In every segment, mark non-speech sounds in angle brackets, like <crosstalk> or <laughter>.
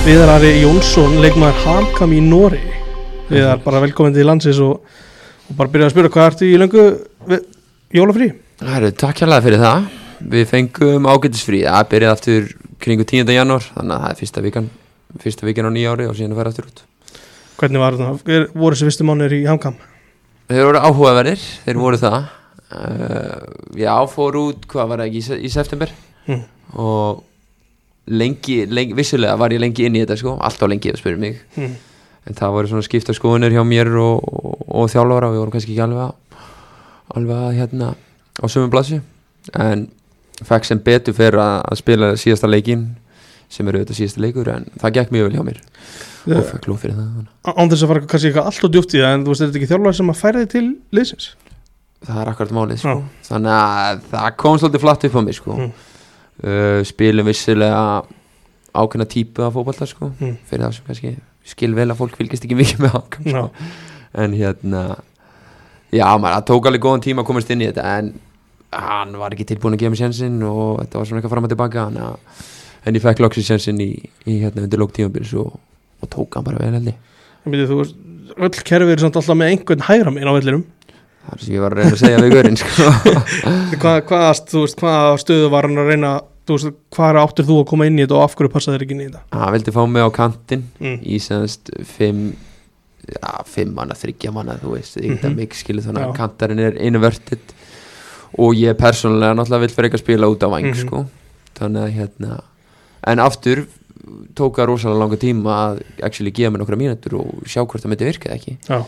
Viðar Ari Jónsson, leikmaður Hamkam í Nóri Viðar, bara velkomin til landsins og, og bara byrja að spyrja hvað ertu í löngu við- jólafrí? Takk hérlega fyrir það Við fengum ágætisfrí Það byrjaði aftur kringu 10. janúar Þannig að það er fyrsta vikan Fyrsta vikan á nýja ári og síðan að færa aftur út Hvernig var það? Hver voru þessi fyrstu mánir í Hamkam? Þeir voru áhugaverðir, þeir voru það uh, Já, fór út, hvað var það ekki, í, í september Mm. Og lengi, lengi, vissulega var ég lengi inn í þetta sko Alltaf lengi ef þú spyrir mig Mm. En það voru svona skipta skoðunir hjá mér og, og, og þjálfara Við vorum kannski ekki alveg alveg að hérna á sömum blassi En fekk sem betur fyrir að, að spila síðasta leikin sem eru þetta síðasta leikur en það gekk mjög vel hjá mér og fekk lóf fyrir það. Án þess að fara kannski eitthvað allt og djúpt í það en þú veist, er þetta ekki þjálfari sem að færa þig til liðsins? það er akkurat málið sko. Þannig að það kom svolítið flatt upp á mig sko. Mm. uh, spilum vissilega ákveðna típu af fótbolta sko. Mm. fyrir það sem kannski skil vel að fólk fylgist ekki mikið með ákveðn Já. sko. en hérna já maður, það tók alveg góðan tíma að komast inn í þetta en hann var ekki tilbúin að gefa mér sjansinn og þetta var svona eitthvað fram og tilbaka að, en ég fekk loksins sjansinn í, í hérna undir lók tímabils og, og tók hann bara vel held ég En byrju, þú veist, öll kerfi er samt alltaf með einhvern hægra minn á vellinum það er sem ég var að reyna að segja við görinn sko. <laughs> Hvað, hvað, hvað stöðu var hann að reyna þú veist, hvað áttir þú að koma inn í þetta og af hverju passa þér ekki inn í þetta? hann vildi fá mig á kantinn Mm. í semst fimm já, fimm manna, þryggja manna þú veist, mm. -hmm. mikið skilu þannig að kantarinn er inverted og ég persónulega náttúrulega vill fyrir ekki að spila út á vang Mhm. sko, þannig að hérna en aftur tók það rosalega langa tíma að actually gefa mér nokkra mínútur og sjá hvort það myndi virka eða ekki Já,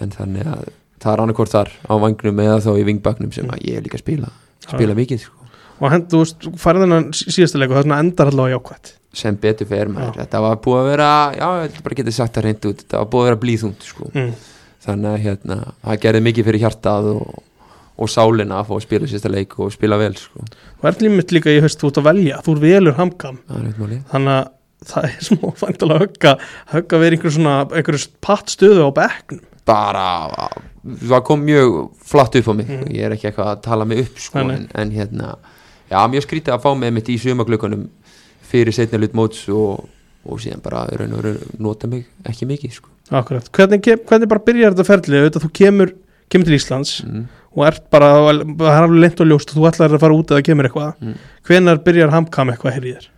en þannig að það er annarkvort þar á vangnum eða þá í vingbaknum sem að ég er líka að spila spila mikið sko. Og hend, þú veist, farið þennan sí- síðasta leik og það endar allavega jákvætt sem betur fyrir maður, Já. þetta var búið að vera já, ég held bara getið sagt það reynd út þetta var búið að vera blíðungt sko mm. þannig að hérna, það gerði mikið fyrir hjartað og, og sálina að fá að spila sérsta leik og spila vel sko. og er límitt líka í haust þú ert að velja, þú er velur hamkam þannig að það er smá <laughs> fæntalega högga högga verið einhver svona, einhver patt stöðu á bekknum bara, það kom mjög flatt upp á mig, Mm. ég er ekki eitthvað að tala mig upp sko, en, en hérna já, mjög skrítið að fá mig mitt í sumaglökunum fyrir setna hlut móts og, og síðan bara raun og raun nota mig ekki mikið sko. Akkurat, hvernig, hvernig bara byrjar þetta ferli auðvitað þú kemur, kemur til Íslands mm. og ert bara, það er alveg lent og ljóst og þú ætlar að fara út eða kemur eitthvað Mm. hvenar byrjar hamkam eitthvað hér í þér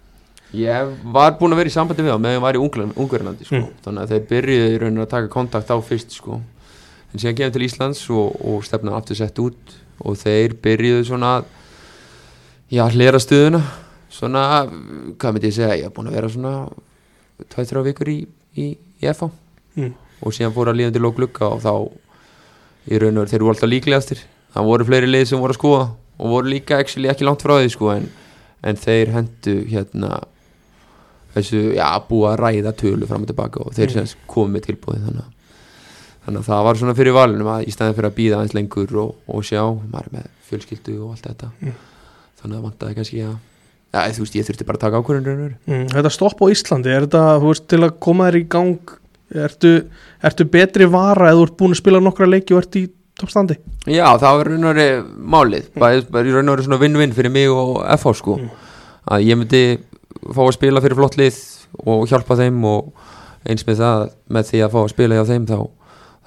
Ég var búinn að vera í sambandi við þá meðan ég var í Ungverðarlandi sko. Mm. þannig að þeir byrjuðu í rauninni að taka kontakt á fyrst sko. en síðan kemur til Íslands og, og stefna aftur sett út og þeir byrjuðu svona að, já, hlera stuðuna svona, hvað myndi ég segja ég er búinn að vera svona 2-3 vikur í, í, í FH mm. og síðan fór að líðan til lóklugga og þá í raun og veru þeir voru alltaf líklegastir það voru fleiri lið sem voru að skoða og voru líka actually ekki langt frá því sko en, en þeir hendu hérna þessu, já, búið að ræða tölu fram og tilbaka og þeir Mm. komið tilbúið þannig þannig að það var svona fyrir valunum að í staðin fyrir að býða aðeins lengur og, og sjá, maður með fjölskyldu og allt þetta Mm. Þannig að vantaði kannski að ja, þú veist, ég þurfti bara að taka ákvörðunir Mm. Þetta stopp á Íslandi, er þetta þú veist, til að koma þér í gang ertu, ertu betri vara eða þú ert búin að spila nokkra leiki og ert í toppstandi Já, það var raun og veru málið bara, bara raun og veru svona vinn-vinn fyrir mig og FH sko Mm. að ég myndi fá að spila fyrir flott lið og hjálpa þeim og eins með það með því að fá að spila hjá þeim þá,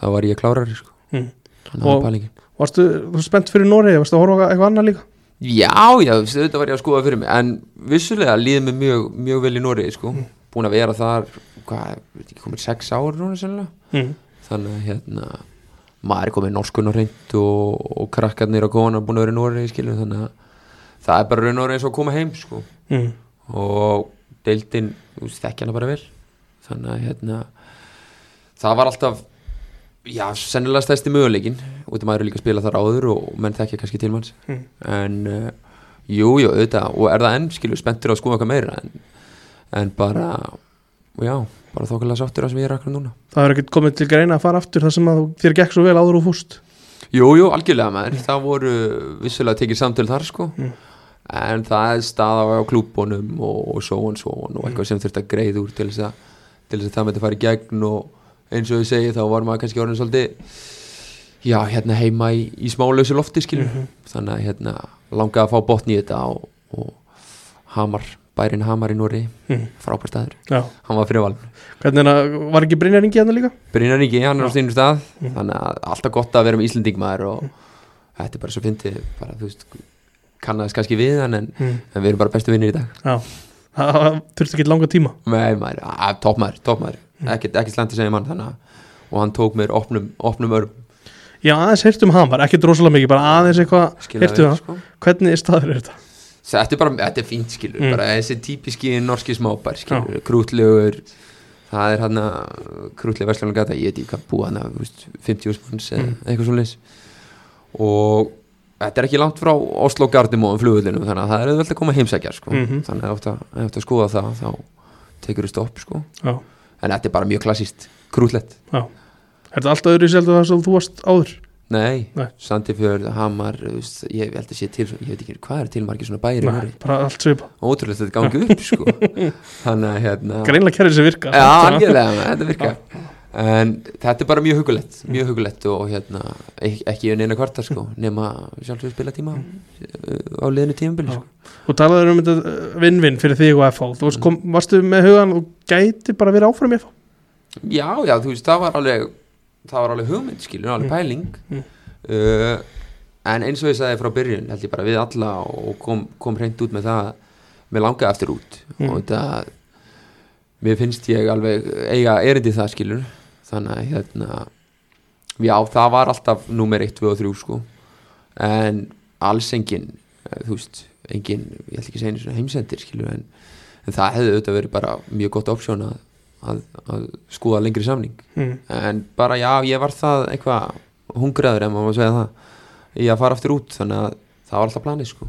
þá var ég klárari sko mm. Og- Varstu, varstu spennt fyrir Noregi, varstu að horfa eitthvað annað líka? Já, já, þetta var ég að skoða fyrir mig en vissulega líði mig mjög, mjög vel í Noregi sko, búin að vera þar hvað, veit ekki, komið sex ár núna sennilega. Mm. þannig að hérna maður er komið norskun og reynd og, og krakkarnir og kona búin að vera í Noregi skilur þannig að það er bara raun og eins og að koma heim sko. Mm. og deildin, þú veist, þekki hana bara vel. Þannig að hérna það var alltaf já, sennilega stæsti möguleikin út af maður líka að spila þar áður og menn þekkja kannski til manns. Mm. en uh, jú, jú, auðvitað og er það enn, skilur, spenntur á að skoða eitthvað meira en, en bara já, bara þokkulega sáttur að sem ég er akkur núna. Það er ekkert komið til greina að fara aftur þar sem þér gekk svo vel áður og fúst Jú, jú, algjörlega maður, það voru vissulega tekið samtöl þar sko. Mm. en það er staða á klúbunum og, svo og svo og eitthvað sem þurft að greið úr til þess að, til þess að það myndi eins og ég segi þá var maður kannski orðin svolítið já, hérna heima í, í smálausu lofti skilur, Mhm. þannig að hérna langaði að fá botn í þetta og, og Hamar, bærin Hamar í Nóri mm. frábær staður, já, hann var friðvalin hvernig er að, var ekki Brynjar Ingi hérna líka? Brynjar Ingi, hann er á Já. stínum stað Mhm. þannig að alltaf gott að vera með Íslendingmaður og þetta er bara svo fyndið bara, þú veist, kannast kannski við hann en, Mm. en við erum bara bestu vinnir í dag já, það þurfti ekki langa tíma með maður, að, toppmaður, toppmaður Mhm. Ekkert, ekkert slæmt að segja mann þannig og hann tók mér opnum, opnum örm já, aðeins heyrtum hamar, ekkert rosalega mikið bara aðeins eitthvað, við, það sko. hvernig er staður þetta? þetta er bara, þetta er fínt skilur Mm. bara þessi típiski norski smábær skilur, krútlegur það er hann að krútlega verslunum gata ég veit ekki hvað búa hann að 50 manns eða Mm. eitthvað svo leys og þetta er ekki langt frá Oslo Gardimóðum flugvöldinum þannig að það er auðvelt að koma að heimsækja sko. Mhm. þannig að ef þú átt að skoða það þá tekur þú stopp sko. Já, en þetta er bara mjög klassíst, krútlegt já. Er þetta alltaf öðru seldu það sem þú varst áður? nei, Nei. Sandifjörð, Hamar ég held að sé til, ég veit ekki hvað er til margir svona bæri Nei, bara allt svipa ótrúlega þetta gangi <laughs> upp sko. þannig að hérna greinlega kerrið sem virka Já, algjörlega, þetta virkar En þetta er bara mjög hugulegt Mjög hugulegt og hérna ek Ekki um eina kvartar sko Nema sjálfsögur spila tíma á liðinu tímabili sko. Þú talaður um þetta uh, vinn-vinn fyrir þig og FH Þú varst, kom, varstu með hugan og gæti bara verið áfram FH Já, já, þú veist, það var alveg Það var alveg hugmynd, skilur, alveg Mm. pæling. Mm. uh, En eins og ég sagði frá byrjun Held ég bara við alla Og kom, kom hreint út með það Mér langaði aftur út Mm. Og þetta Mér finnst ég alveg eiga erindi það skilur Þannig að hérna Já, það var alltaf númer 1, 2 og 3 sko. En alls engin eh, Þú veist, engin Ég ætla ekki að segja heimsendir skilur En, en það hefði auðvitað verið bara mjög gott opsjón að, að, að skoða lengri samning. Mm. En bara já, ég var það eitthvað hungraður ef maður segja það Í að fara aftur út. Þannig að það var alltaf planið sko.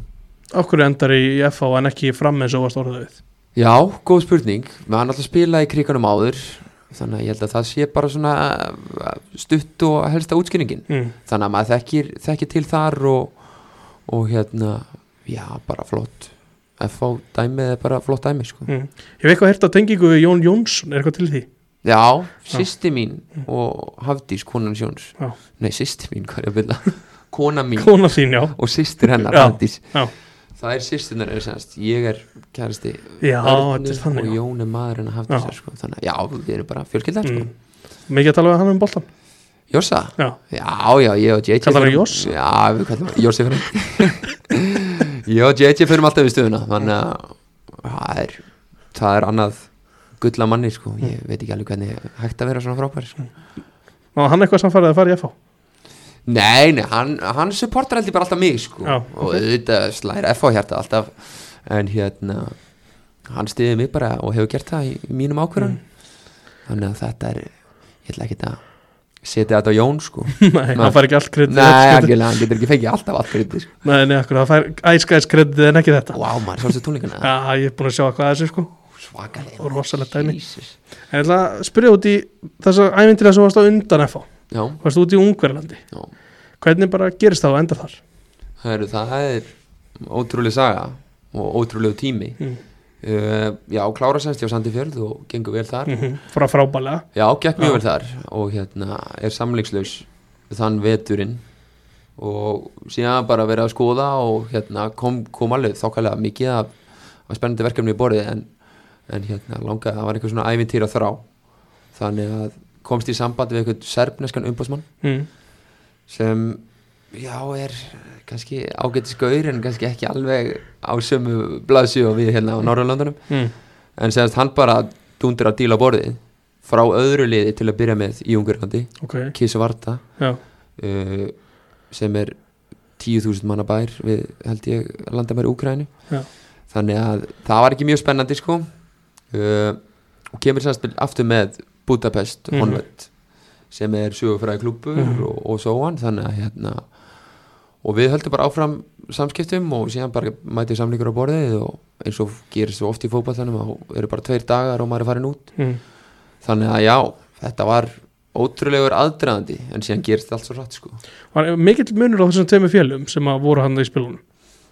Okkur endar í FH en ekki fram eins og varst orðað við Já, góð spurning. Við hann alltaf spilað í kriganum áður Þannig að ég held að það sé bara svona uh, stutt og helsta útskýringin mm. Þannig að maður þekkir, þekkir til þar og, og hérna, já, bara flott FH dæmið er bara flott dæmi sko. Mm. Ég hef eitthvað heyrt á tengingu við Jón Jónsson Er eitthvað til því? Já, sýsti mín og Hafdís, konan Sjóns Já. Nei, sýsti mín, hvað er að byrja <laughs> Kona mín Kona já og sýstir hennar, Já, Hafdís já. Það er sýstirnar er semst Ég er kærasti Já, Örnu þannig, og. Jón er maðurinn að Hafdís Já. sko. Þannig að já, við erum bara fjölskyldar sko. mm. Mikið að tala við hann um boltan Jossa? Já, Já, já, ég og JJ Kallar hann Jossa? Já, við kallum hann Jossi fyrir <laughs> Ég og JJ fyrir alltaf við stöðuna Þannig að það er, það er annað gulla manni sko. Ég veit ekki alveg hvernig hægt að vera svona frábær sko. og hann eitthvað samfærið að fara í FH Nei, nei, hann, hann supportar heldur bara alltaf mig sko. Já, Og auðvitað slæðir F á hjarta alltaf. En hérna Hann stiði mig bara og hefur gert það í, í mínum ákvörðan Þannig að þetta er Ég ætla ekki að setja þetta á Jón sko. <laughs> Nei, hann fær ekki allt kredit. Nei, algjörlega, hann getur ekki fengið alltaf allt fyrir sko. Nei, nei, akkur, það fær æskæðis kreditið en ekki þetta. Vá, maður, sástu tónleikana Já, ég er búin að sjá hvað þessi sko. Svakalega. Og rosalegt dæmi. En ég ætla að spyrja út í þessa ævintýra sem varst á undan FH Varst út í Ungverlandi já. Hvernig bara gerist það og enda þar? Heru, Það er ótrúlega saga Og ótrúlega tími. Mm. uh, Já, klára semst hjá Sandifjörð Og gengur vel þar. Mm Frá frábælega Já, gekk mjög Já. vel þar Og hérna er samlingslaus Þann veturinn. Og síðan bara verið að skoða Og hérna kom, kom alveg þokkalega mikið af, af spennandi verkefni í borðið En, en hérna langaði Það var eitthvað svona ævintýra þrá Þannig að komst í sambandi við eitthvað serbneskan umbásmann mm. sem já er kannski ágætis gaur en kannski ekki alveg á sömu blaðsjó og við hérna á Norrlandunum Mm. en segast hann bara dundur að díla borðið frá öðru liði til að byrja með í Ungurlandi, Ok, Kisvarta já uh, sem er 10.000 manna bær við held ég landamæri Úkrænu Já. þannig að það var ekki mjög spennandi sko uh, og kemur sérst aftur með Budapest Mhm. Honved sem er sögufræði klúbbur Mhm. og, og svo hann þannig að hérna og við höldum bara áfram samskiptum og síðan bara mætið samlingur á borðið og eins og gerist svo oft í fótballanum þá eru bara tveir dagar og maður er farin út mm. þannig að já, þetta var ótrúlegur aðdraðandi en síðan gerist allt svo rætt sko Var mikill munur á þessum tveimur fjölum sem að voru hann í spilunum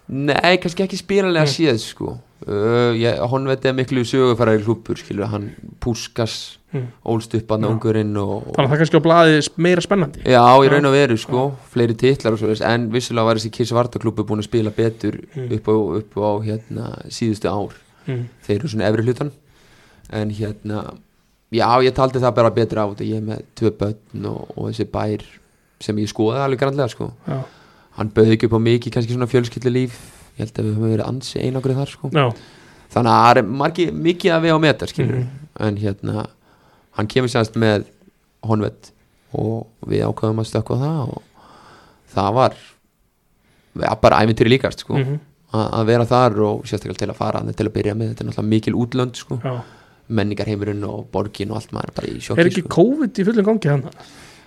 Nei, kannski ekki spílanlega Mm. séð sko uh, Honveit er miklu sögufæraði klúpur skilur, hann Púskas mm. ólst upp að Já. náungurinn og, Þannig að það kannski á blaði meira spennandi Já, í Já. raun og veru sko, fleiri titlar og svo þess, en vissulega var þessi Kiss Vartaklúbu búin að spila betur Mm. upp á, upp á hérna, síðustu ár mm. þeir eru svona efri hlutan en hérna, já ég taldi það bara betur á þetta, ég er með tvö börn og, og þessi bær sem ég skoði alveg grannlega sko, Já, hann bauði ekki upp á mikið kannski svona fjölskyldu líf ég held að við höfum verið ansi einagrið þar sko. Þannig að það er margi, mikið að við á meta skilur Mhm. en hérna hann kemur sérst með honvett og við ákvæðum að stökkva það og það var bara ævintýri líkast sko. Mm að að vera þar og sérstaklega til að fara til að byrja með, þetta er náttúrulega mikil útlönd sko, menningarheimurinn og borgin og allt maður er bara í sjokki Er ekki sko. COVID í fullum gangi hann?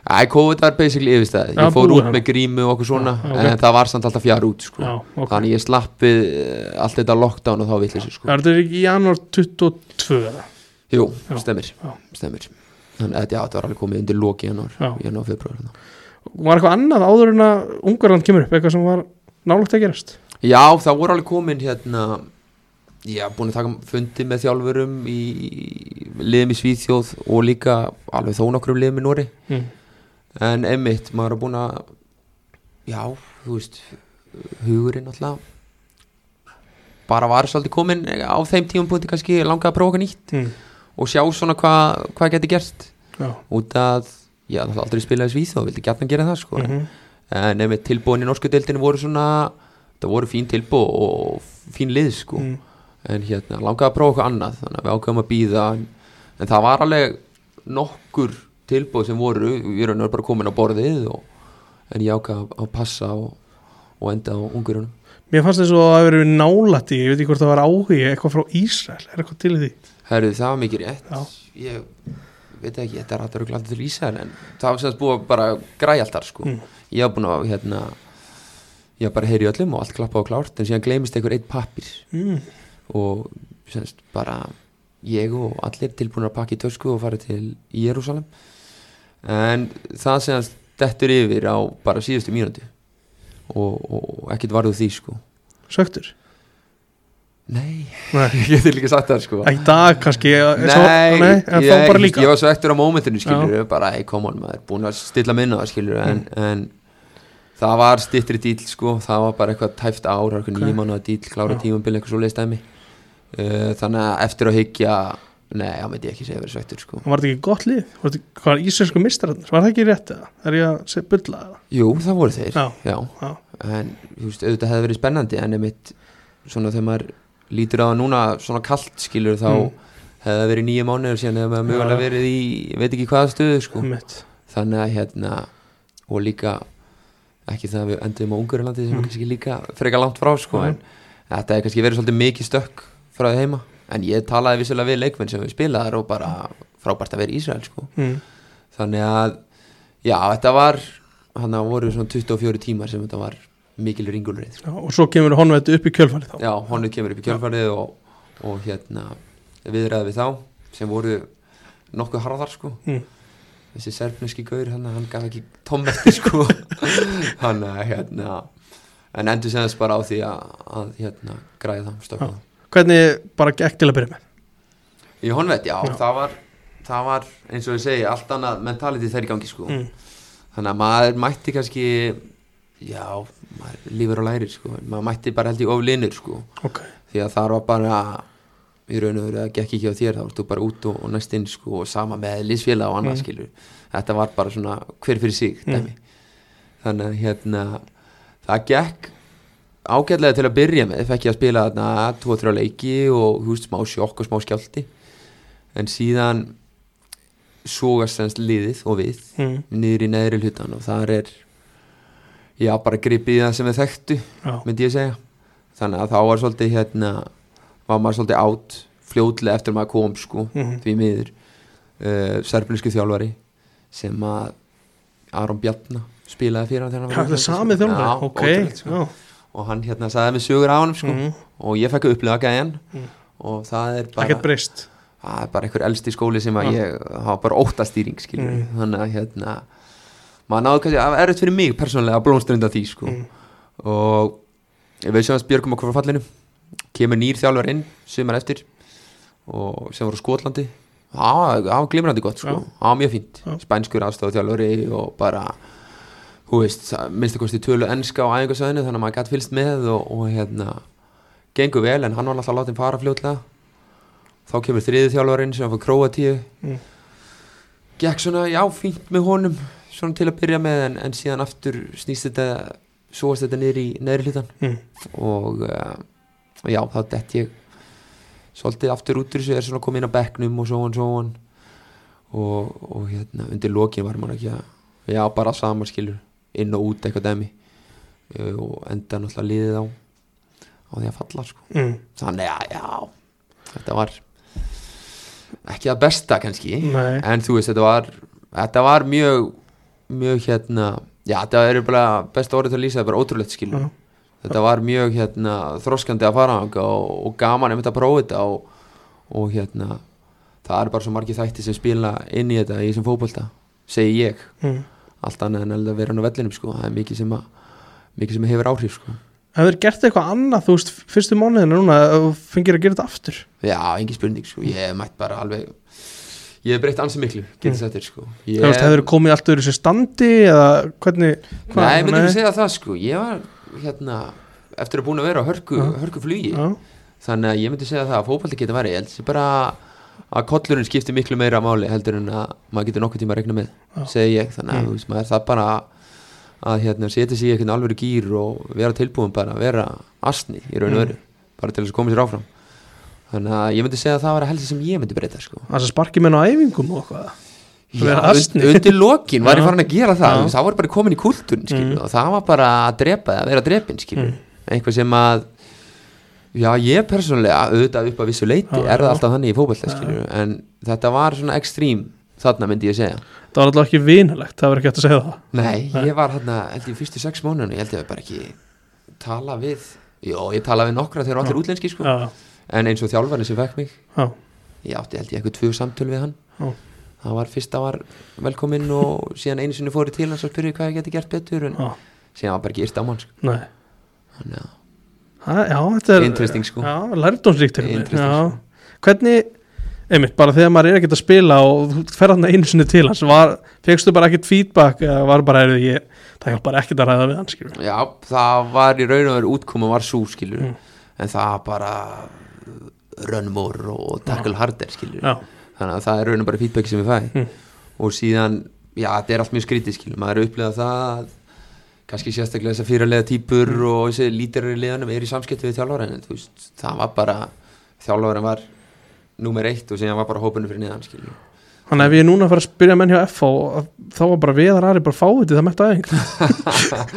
Æ, COVID var basically yfirstæði, Já, ég fór út með grímu og okkur svona, Já, ok. en það var samt alltaf fjár út sko, Já, ok þannig ég slappið eh, allt þetta lockdown og þá villis sko. Er þetta ekki í janúar 22 eða? Jú, Já. stemmir, Já. stemmir Þannig að já, þetta var alveg komið undir loki janúar, Já. janúar, februar hérna. Var eitthvað annað áður en að Ungarland kemur upp, eitthvað sem var nálægt að gerast? Já, það voru alveg komin hérna Já, búin að taka fundi með þjálfurum í liðum í Svíþjóð og líka alveg þó nokkrum liðum í Nóri Mm. En einmitt, maður er búin að já, þú veist hugurinn alltaf bara var svolítið komin á þeim tímapunkti kannski langaði að prófa nýtt Mm. og sjá svona hvað hva geti gert Já, út að, já, það aldrei spilaði í Svíþjóð vildi gætna gera það sko. Mm en einmitt tilbúin í norsku deildinu voru svona það voru fín tilbúið og fín lið sko. Mm. en hérna langaði að prófa eitthvað annað þannig að við ákveðum að býða en það var alveg nokkur tilbúið sem voru við erum bara komin á borðið og, en ég ákveði að, passa og, og enda á ungurunum Mér fannst þess að það verið nálægt í, ég veit ekki hvort það var áhugi eitthvað frá Ísrael, er eitthvað til því? Herru, það var mikið rétt Já. ég veit ekki, þetta er alltaf rugglandi til Ísæl en það var semst búið bara græja allt þar sko Mm. ég var búin að hérna ég var bara að heyri öllum og allt klappa á klárt en síðan gleymist einhver eitt pappir Mm. og semst bara ég og allir tilbúin að pakka í tösku og fara til Jérúsalem en það semst dettur yfir á bara síðustu mínúti og, og ekkert varðu því sko Söktur? nei, Nei, <laughs> ég geti líka sagt það sko í dag kannski Nei, svo, nei en ég, líka ég var svo eftir á mómentinu skilur bara, hey, come on maður, búin að stilla minna það skilur en, Mm. en það var stittri dýl sko, það var bara eitthvað tæft ára, eitthvað Ok. okay. nýjum dýl, klára Já. tímambil, eitthvað svo leistæmi uh, þannig að eftir að hyggja nei, það myndi ég ekki segja verið svektur sko Var þetta ekki gott lið? Var þetta íslensku mistararnir? Var það ekki rétt eða? Er ég að segja bulla eða? Jú, það voru þeir, Já, já, já, en þú veist, auðvitað hefði verið spennandi en einmitt, svona þegar maður lítur á það núna svona kalt skilur þá Mm. hefði það verið nýja mánuður síðan hefði maður mögulega verið í, ég veit ekki hvaða stöðu sko mitt þannig að hérna og líka ekki það að við endum á Ungurlandi sem Mm. er kannski líka frekar langt frá sko, Mhm. en þetta er kannski verið svolítið mikið stökk frá heima en ég talaði vissilega við leikmenn sem við spilaðar og bara frábært að vera í Ísrael sko. mm. þannig að já, þetta var hann voru svona 24 tímar sem þetta var mikil ringulrið sko. Og svo kemur honveit upp í kjölfarið þá já, honum kemur upp í kjölfarið og, og hérna viðræði við þá sem voru nokkuð harðar sko mm. þessi serfneski gaur hann, hann gaf ekki tómmetti sko <laughs> hann hérna en endur sem þess bara á því að, að hérna græða það stökka Já. Hvernig bara gekk til að byrja með? í honveit, já, Já. Það, var, það var eins og ég segi, allt annað mentality þeir í gangi sko Mm. þannig að maður mætti kannski já, maður lífur og lærir sko maður mætti bara held ég of linur sko Ok, því að það var bara í raun og veru að gekk ekki á þér þá varstu bara út og, og næst inn sko og sama með liðsfélag og annað Mm. skilur þetta var bara svona hver fyrir sig Mm. þannig að hérna það gekk ágætlega til að byrja með fekk ég að spila þarna 2-3 leiki og veist smá sjokk og smá skjálti en síðan sógast semst liðið og við mm. niður í neðri hlutan og þar er já bara gripið það sem við þekktu já, myndi ég segja þannig að þá var svolítið hérna var maður svolítið átt fljótlega eftir að maður kom sko mm. því miður uh, serblinsku þjálfari sem að Aron Bjarnar spilaði fyrir hann þegar hann var það er í sami Íslandi, þjálfari, sko. ok sko. já. Og hann hérna sagði með sögur á hann sko. mm. og ég fekk að upplifa gæjan Mm. og það er bara ekkert breyst það er bara einhver elsti skóli sem að Já. ég hafa bara óttastýring Mm. þannig að hérna maður náðu kannski, það er erfitt fyrir mig persónulega að blómstrunda því sko Mm. og veist sem að Björgum okkur frá fallinu kemur nýr þjálfur inn sumar eftir og sem voru Skotlandi það var glimrandi gott sko það var mjög fínt, Já. spænskur aðstofa þjálfuri og bara hú veist, minnst að kosti tölu enska á æfingarsöðinu þannig að maður gæti fylgst með og, og hérna gengur vel en hann var alltaf látið fara fljótlega. Þá kemur þriði þjálfarinn sem var frá Króatíu. Mm. gekk svona, já, fínt með honum svona til að byrja með en, en síðan aftur snýst þetta svoast þetta niður í neðri hlutan mm. og uh, já, þá dett ég svolítið aftur út úr þessu er svona komið inn á bekknum og svo hann, svo hann og, og hérna undir lokin var maður ekki að já, bara saman skilur inn og út eitthvað dæmi uh, og enda náttúrulega liðið á á því að falla sko Mm. þannig að já, þetta var ekki það besta kannski Nei. en þú veist, þetta var þetta var mjög mjög hérna, já, þetta er bara besta orðið til að lýsa, þetta er bara ótrúlegt skilur Já. þetta var mjög hérna þroskandi að fara og, og gaman einmitt að prófa þetta og, og hérna það er bara svo margir þætti sem spila inn í þetta í þessum fótbolta, segi ég Mm. Allt annað en að vera hann á vellinum sko, það er mikið sem að mikið sem hefur áhrif sko. Hefur gert eitthvað annað, þú veist, fyrstu mánuðinu núna þú fengir að gera þetta aftur? Já, engin spurning sko, ég hef mætt bara alveg Ég hef breytt ansi miklu, getur Mm. mm. þetta sko. Ég, veist, hefur komið allt öðru sér standi eða hvernig hvað- Nei, myndum við segja það sko. Ég var hérna Eftir að búin að vera á hörku, hörku flugi Þannig að ég myndi segja það að fótbolti geta verið Ég held þessi bara að kollurinn skiptir miklu meira máli heldur en að maður getur nokkuð tíma að regna með Já. segi ég, þannig að Mm. veist, maður það bara að hérna, setja sig í eitthvað alveg gýr og vera tilbúin bara að vera asni í raun og Mm. veru, bara til þess að koma sér áfram þannig að ég myndi segja að það var að helst sem ég myndi breyta sko. það sparki menn á æfingum og eitthvað Já, undir lokin var ég farin að gera það veist, það var bara komin í kultúrin mm. og það var bara að drepa, að vera drepin Mm. eitthvað sem að já, ég persónulega auðvitað upp að vissu leiti, er það alltaf þannig í skilur, en þetta var svona ekstrím þarna myndi ég segja. Það var alltaf ekki vinalegt, það verður ekki hægt að segja það. Nei, Nei. ég var hérna, held ég fyrstu sex mánuðinu, ég held ég að bara ekki tala við, jó, ég tala við nokkra þegar allir útlenski sko, en eins og þjálfarni sem fekk mig, já, ég átti held ég eitthvað tvö samtöl við hann, Já. það var fyrsta var velkominn og síðan einu sinni fóri til hans og spurði hvað ég geti gert betur en síðan var bara ekki yrst á mann Já, þetta er Interesting, sko. Já, Já. sko. Hvernig, einmitt, bara þegar maður er ekkert að spila og þú fer hann einu sinni til hans var, fegstu bara ekkert feedback eða var bara, er ég, það hjálpar ekkert að ræða við hann skilur já, það var í raun og veru útkoma var svo skilur, Mm. en það bara run more og tackle harder skilur, Já, þannig að það er raun og bara feedback sem ég fæ Mm. og síðan, já, þetta er allt mjög skrítið skilur, maður er upplegað það að kannski sérstaklega þessar fyrirlega típur Mm. og þessi lítirar í liðanum er í samskipti við þjálfara en veist, það var bara þjálfara var númer eitt og síðan var bara hópunum fyrir niðan skilur þannig ef ég er núna að fara að spyrja menn hjá FH þá var bara viðar aðri bara fáið það mættu aðeins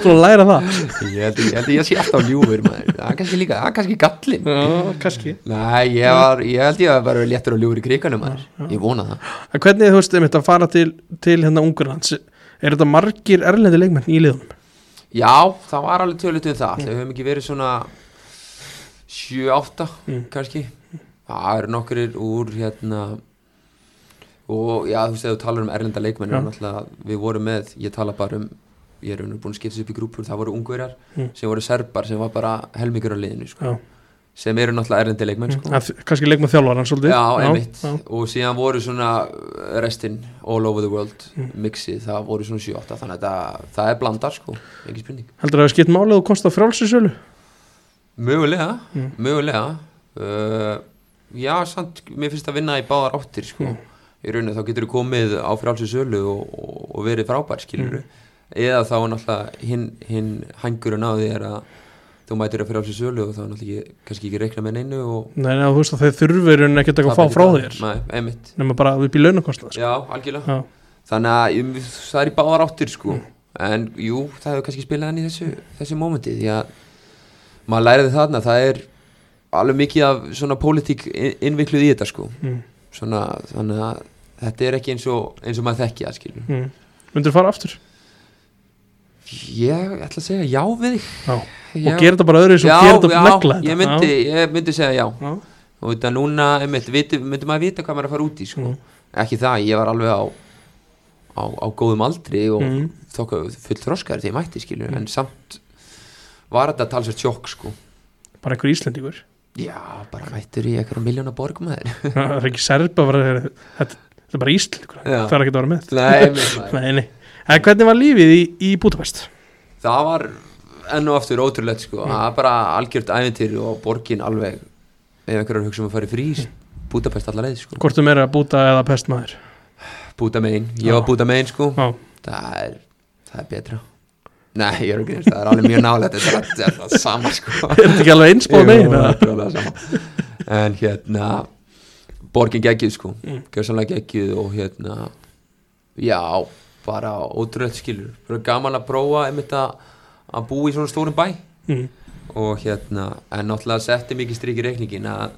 Svo að læra það. Ég held held ég sé alltaf ljúfur maður, það er kannski líka, það er kannski gallin Já, kannski. Nei, ég, var, ég held ég að vera léttur og ljúfur í kriganum maður, ég vona það. En hvernig, þú veist, einmitt að fara til, til hérna Ungurlands er þetta margir erlendi leikmenn í liðunum? Já, það var alveg tölut um það Það höfum ekki verið svona 7-8 Mm. kannski Það eru nokkurir úr hérna og já, þú veist, ef þú talar um erlenda leikmenn Já. er náttúrulega, við vorum með, ég tala bara um ég er raunir búin að skipta þessu upp í grúpur það voru ungverjar, Mm. sem voru serbar sem var bara helmingur á liðinu, sko Já, sem eru náttúrulega erlendi leikmenn, sko að, kannski leikmenn þjálfar hann svolítið Já, já. og síðan voru svona restinn all over the world Mm. mixið, það voru svona 7-8 þannig að það, það er blandar, sko, ekki spurning Heldur það að skipt málið og komst á frjálsinsölu? Mögulega, Mm. mögulega uh, Já, samt, mér finnst að vinna í báðar áttir sko. Mm. í rauninni þá getur þú komið á frálsir sölu og, og, og verið frábær skilur Mm. eða þá náttúrulega hinn hin hængurinn á því er að þú mætir að frálsir sölu og þá er náttúrulega ekki, kannski ekki reikna með neinu og Nei, nei, þú veist að þeir þurfir en ekkert eitthvað að fá frá þér það. Nei, einmitt, nema bara upp í launakostnað sko. já, algjörlega Já, þannig að um, það er í báðar áttir sko. Mm. en jú, það hefur kannski spilað hann í þessu, þessu mómenti því að maður læriði þarna það er alveg mikið af svona pólitík inn- innvikluð í þetta sko mm, svona, þannig að þetta er ekki eins og, eins og maður þekki það skilur mm. Ég ætla að segja já við þig Já. Já. og gera þetta bara öðru sem já, gera þetta negla ég myndi, ég myndi segja já Já. og þetta núna, einmitt, viti, myndi maður vita hvað maður er að fara út í sko. Mm. ekki það, ég var alveg á á, á góðum aldri og Mm. þokka full þroskaður þegar ég mætti skilur en samt var þetta talsvært sjokk sko bara einhver Íslendingur já, bara mættur í eitthvað miljóna borg með þér <laughs> það er ekki serba bara, þetta, þetta er bara Já. það er ekki að vera með nei, <laughs> nei. En hvernig var lífið í, í Budapest? það var enn og aftur ótrúlegt sko, það var bara algjört æventýri og borgin alveg ef einhverjar hugsa um að fara í frís Budapest allar leið sko, Hvort þú meira Buda eða pestmaður? Buda megin. Ég var Buda megin sko. Það er, það er betra. Nei, ég er ekki, það er alveg mjög nálega þetta er, er það sama sko. <laughs> Er þetta ekki alveg einsbóð Jú, megin? er en hérna borgin geggjuð sko. Mm. gjörsanlega geggjuð og hérna já, bara ótrúlega skilur bara gaman að prófa einmitt að að búa í svona stórum bæ Mm. og hérna, en náttúrulega setti mikið strik í reikningin að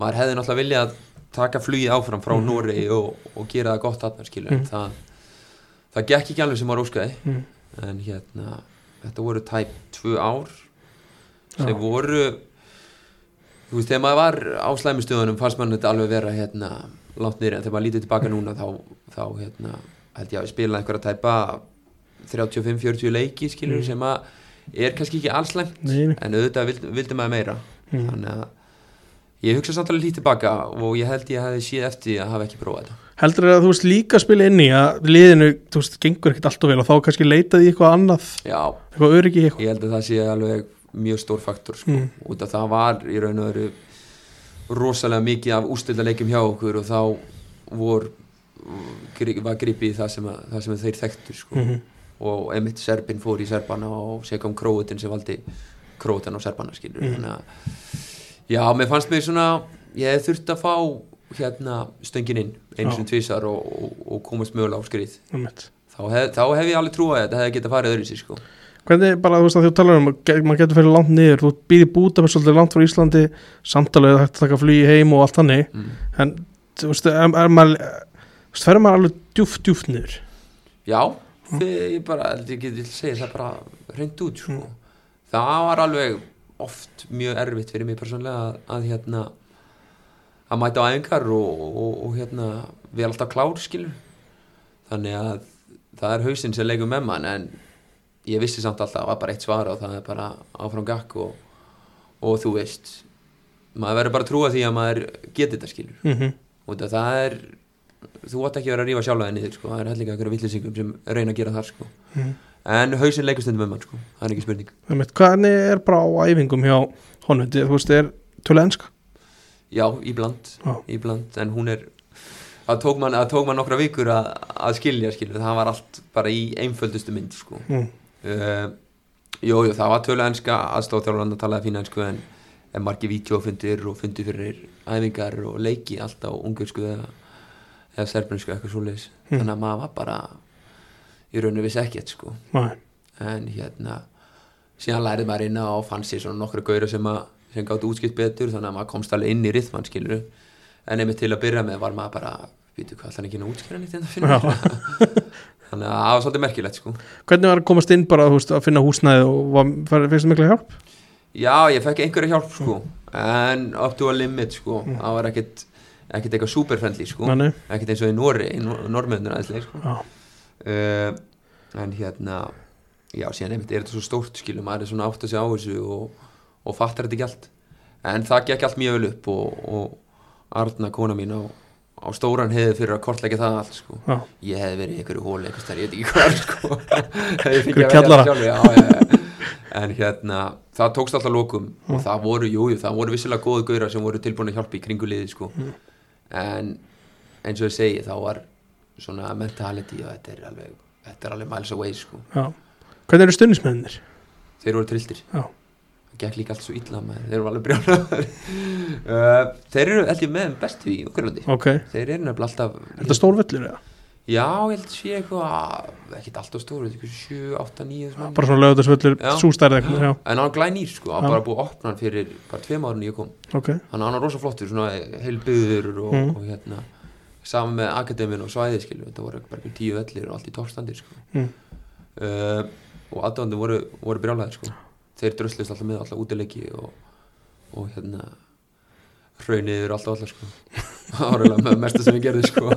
maður hefði náttúrulega viljað að taka flugið áfram frá Mhm. Nóri og, og gera það gott þarna skilur mm. það, það gekk ekki alveg sem maður óskaði Mm. en hérna, þetta voru tæp tvö ár sem Já. voru þú veist, þegar maður var á slæmistöðunum fannst maður þetta alveg vera hérna langt nýri, en þegar maður lítið tilbaka núna þá, þá hérna, held ég að við spila einhverja tæpa 35-40 leiki skilur Mm. sem að er kannski ekki allslæmt en auðvitað vildi, vildi maður meira Mm. þannig að ég hugsa samt alveg lítið tilbaka og ég held ég hefði séð eftir að hafa ekki prófað þetta Heldur að þú veist líka að spila inn í að liðinu, þú veist, gengur ekkert alltaf vel og þá kannski leitaði eitthvað annað, já, eitthvað öryggi eitthvað ég held að það sé alveg mjög stór faktor sko. Mm. út að það var í raun og veru rosalega mikið af ústildarleikjum hjá okkur og þá vor, var gripið í það sem, að, það sem þeir þekktu sko. Mhm. og einmitt Serbin fór í Serbana og sé kom Króutin sem valdi Króutin og Serbana skilur þannig að já, mér fannst mér svona ég hef þurft að fá hérna stöngin inn einu Já. sem tvisar og, og, og komast mögulega á skrið Einmitt. þá hef, þá hef ég alveg trúið að þetta hefði getað farið öðru sér sko. Hvernig bara, þú veist að þú talar um að maður getur fyrir langt niður, þú býði búta með svolítið langt frá Íslandi, samtalið hægt að taka flugi heim og allt þannig, mm. en þú veist, er, er maður þú fer maður alveg djúft, djúft niður Já, þegar ég bara, ég geti segja það bara hreint út sko. Mm. það var alveg oft mjög erfitt fyrir mig persónlega að, að hérna að mæta á æfingar og, og, og hérna við erum alltaf klár skilur þannig að það er hausinn sem leikur með mann en ég vissi samt alltaf að það var bara eitt svar og það er bara áfram gakk og, og þú veist maður verður bara trúa því að maður geti þetta skilur mm -hmm. og það er þú átt ekki að vera að rífa sjálfaði niður sko. það er hellinga einhverja villisingum sem reyna að gera það sko. Mhm. en hausinn leikur stundum um hann sko. það er ekki spurning Hvernig er bara á æfingum hjá honum, þú veist, er tölulega enska? já, íbland, Já. íbland en hún er það tók mann, mann nokkra vikur að, að skilja skilja, það var allt bara í einföldustu mynd sko. Mm. uh, jú, jú, það var tölu enska aðstofþjálfurland að talaði fína ensku en, en margir vídeofundir og fundir fyrir æfingar og leiki allt á ungursku eða, eða serbinsku eitthvað svoleiðis. Mm. þannig að maður var bara í rauninu vissi ekkert sko. Nei. en hérna síðan lærið maður inn á og fann sér svona nokkra gauðra sem, sem gátt útskipt betur þannig að maður komst alveg inn í rithman skilur en einmitt til að byrja með var maður bara býtu hvað hann ekki að útskýra nýtt en það finna? <laughs> Þannig að það var svolítið merkilegt sko. Hvernig var að komast inn bara, veist, að finna húsnæði og það mikla hjálp? já ég fekk einhverja hjálp sko. En up to a limit sko. Það var ekkert ekkert eitthvað superfriendly sko ekkert eins og í Nóri í Norrmöðunar aðeinslega sko uh, en hérna já, síðan einmitt er þetta svo stórt skilum maður er svona átt að segja á þessu og, og fattar þetta ekki allt en það gekk allt mjög vel upp og, og Arna, kona mín á, á stóran hefði fyrir að kortleggja það allt sko. Já. ég hefði verið í einhverju hóli einhvers þar, ég veit ekki hvað sko. <laughs> Einhverju velja kjallara. en hérna það tókst alltaf lókum og það voru, jújú, það voru vissilega góðu gauðra sem voru tilbúin að hjálpa í kringu liði sko. En eins og ég segi þá var svona mentality og þetta er alveg, þetta er alveg miles away sko. Já. Hvernig eru stundismennir? þeir voru trilltir Já. það gekk líka allt svo illa með þeir voru alveg brjálaður <laughs> uh, þeir eru held ég með þeim bestu í Ukrlandi Ok, þeir eru nefnilega alltaf er þetta stór völlur eða? Já, ég held að sé eitthvað ekkert alltaf stóru, eitthvað 7, 8, 9 mann. Bara svona lögðarsvöllur, Já. sústærið eitthvað, já, en hann glænýr sko, hann Já. bara búið að opna hann fyrir bara tveim árun ég kom ok hann var rosa flottur, svona heil byður og, Mm. og hérna saman með akademin og svæði skilju þetta voru bara einhver tíu vellir og allt í toppstandir sko. Mm. uh, og aðdóðandi voru, voru brjálæðir sko. þeir dröslust alltaf með alltaf útileiki og, og hérna hraunið yfir alltaf alltaf sko. <laughs> áralega með mesta sem við gerðum sko.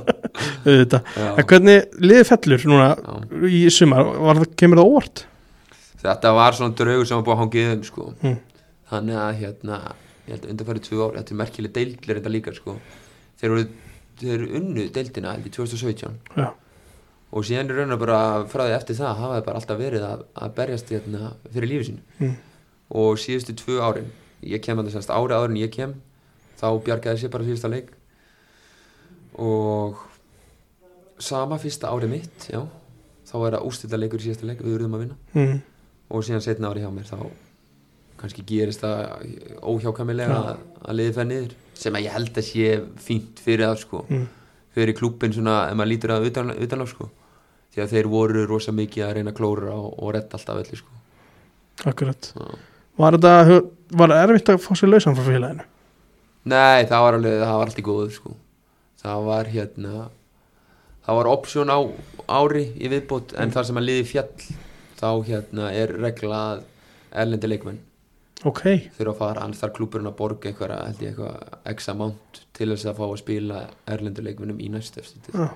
En hvernig liði fellur núna Já. í sumar, var kemur það óvart? þetta var svona draugur sem var búið að hangið um sko. Mm. þannig að hérna ég held að undanfærið tvö ár, þetta er merkileg deildlir þetta líka sko. þeir voru þeir unnu deildina í 2017 Já, og síðan er raun og bara frá því eftir það hafa þeir bara alltaf verið að, að berjast hérna, fyrir lífi sínu Mm. og síðustu tvö árin ég kem að þess að ári áður en ég kem þá bjargaði sér bara síðusta leik og sama fyrsta ári mitt já, þá er það ústilla leikur í síðasta leik við verðum að vinna mm. og síðan setna ári hjá mér þá kannski gerist það óhjákamilega Já. að, liði fær niður sem að ég held að sé fínt fyrir það sko Mm. fyrir klúbbin svona ef maður lítur að utan, utanlag sko því að þeir voru rosa mikið að reyna klóra og, og retta alltaf öllu sko Akkurat. Já. Var þetta, var erfitt að fá sér lausan frá félaginu? Nei, það var alveg, það var allt í góðu sko það var hérna það var option á ári í viðbót en þar sem að liði fjall þá hérna er regla að erlendi leikmenn Ok, þurfa að fara, annars þarf klúburinn að borga eitthvað, x amount til þess að fá að spila erlendu leikmennum í eftir Já.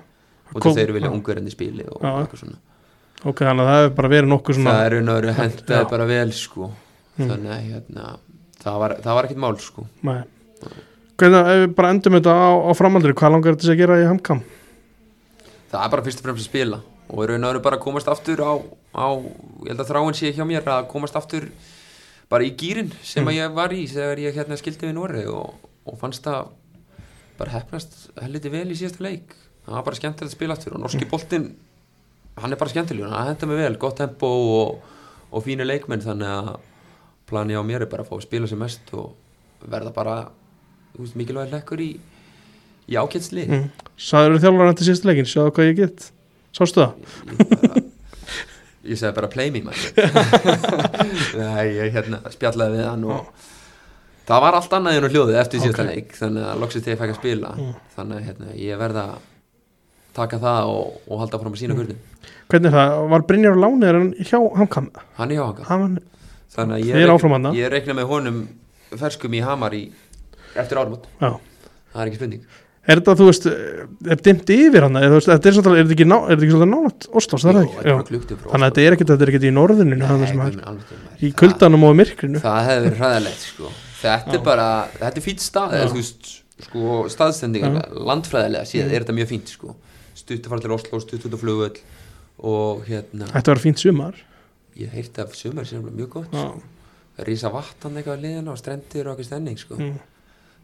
og Kom- þeir vilja já. ungverðandi spili og Já. eitthvað svona ok, þannig að það hefur bara verið nokkuð svona það er veru hendaði Já. bara vel sko Mm. þannig að hérna það var, það var ekkert mál sko Nei. Hvernig, ef við bara endum þetta á, á framaldri, hvað langar þetta að gera í hamkam? Það er bara fyrst og fremst að spila og raun og veru bara að komast aftur á, á ég held að þráin sé hjá mér að komast aftur bara í gýrin sem að ég var í þegar ég hérna skildi við Nóri og, og fannst það bara hefnast helviti vel í síðasta leik. Það var bara skemmtilegt að spila aftur og norski boltinn hann er bara skemmtilegur, hann henda mig vel gott tempo og, og fínu leikmenn þannig að plani á mér er bara að fá að spila sem mest og verða bara veist, mikilvæg lekkur í í ákjætsli Mm. Sæður þjálfur hann til síðasta leikin, sjáðu hvað ég get Sástu það? ég, segi bara play me <laughs> Nei, ég hérna spjallaði við hann og það var allt annað en hljóðið eftir síðasta Ok. leik þannig að loksist ég fæk að spila Mm. þannig að hérna, ég verða taka það og, og halda fram að sína mm. Hvernig er það? Var Brynjar láni er hann hjá hamkam? hann er hjá hanga Hann, þannig að ég, reikna- með honum ferskum í Hamar í, eftir áramót já það er ekki spurning Er þetta, þú veist, er dimt yfir hann? Er, þú veist, þetta er, þetta ekki, ná, er þetta ekki svolítið nátt Óslós, það er ekki? Þannig að þetta er ekkert, þetta er ekkert í norðinu í kuldanum og myrkrinu það hefði verið hræðilegt sko. þetta er bara, þetta er fýtt stað eða, veist, sko, staðstendingar landfræðilega síðan Mm. er þetta mjög fínt sko. stutt að fara til Oslo, stutt út á flugvöll og hérna Þetta var fínt sumar ég heyrti af sumar sem er mjög gott sko. rísa vatn eitthvað að liðina og strendir og sko. Mm.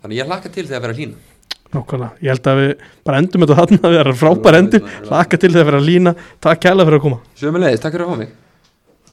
þannig ég hlakka til þegar að vera hlýna Nákvæmlega, ég held að við bara endum þetta þarna við erum frábær endur, hlaka til þegar vera að lína. Takk kæla fyrir að koma. Sömulegis, takk fyrir að fá mig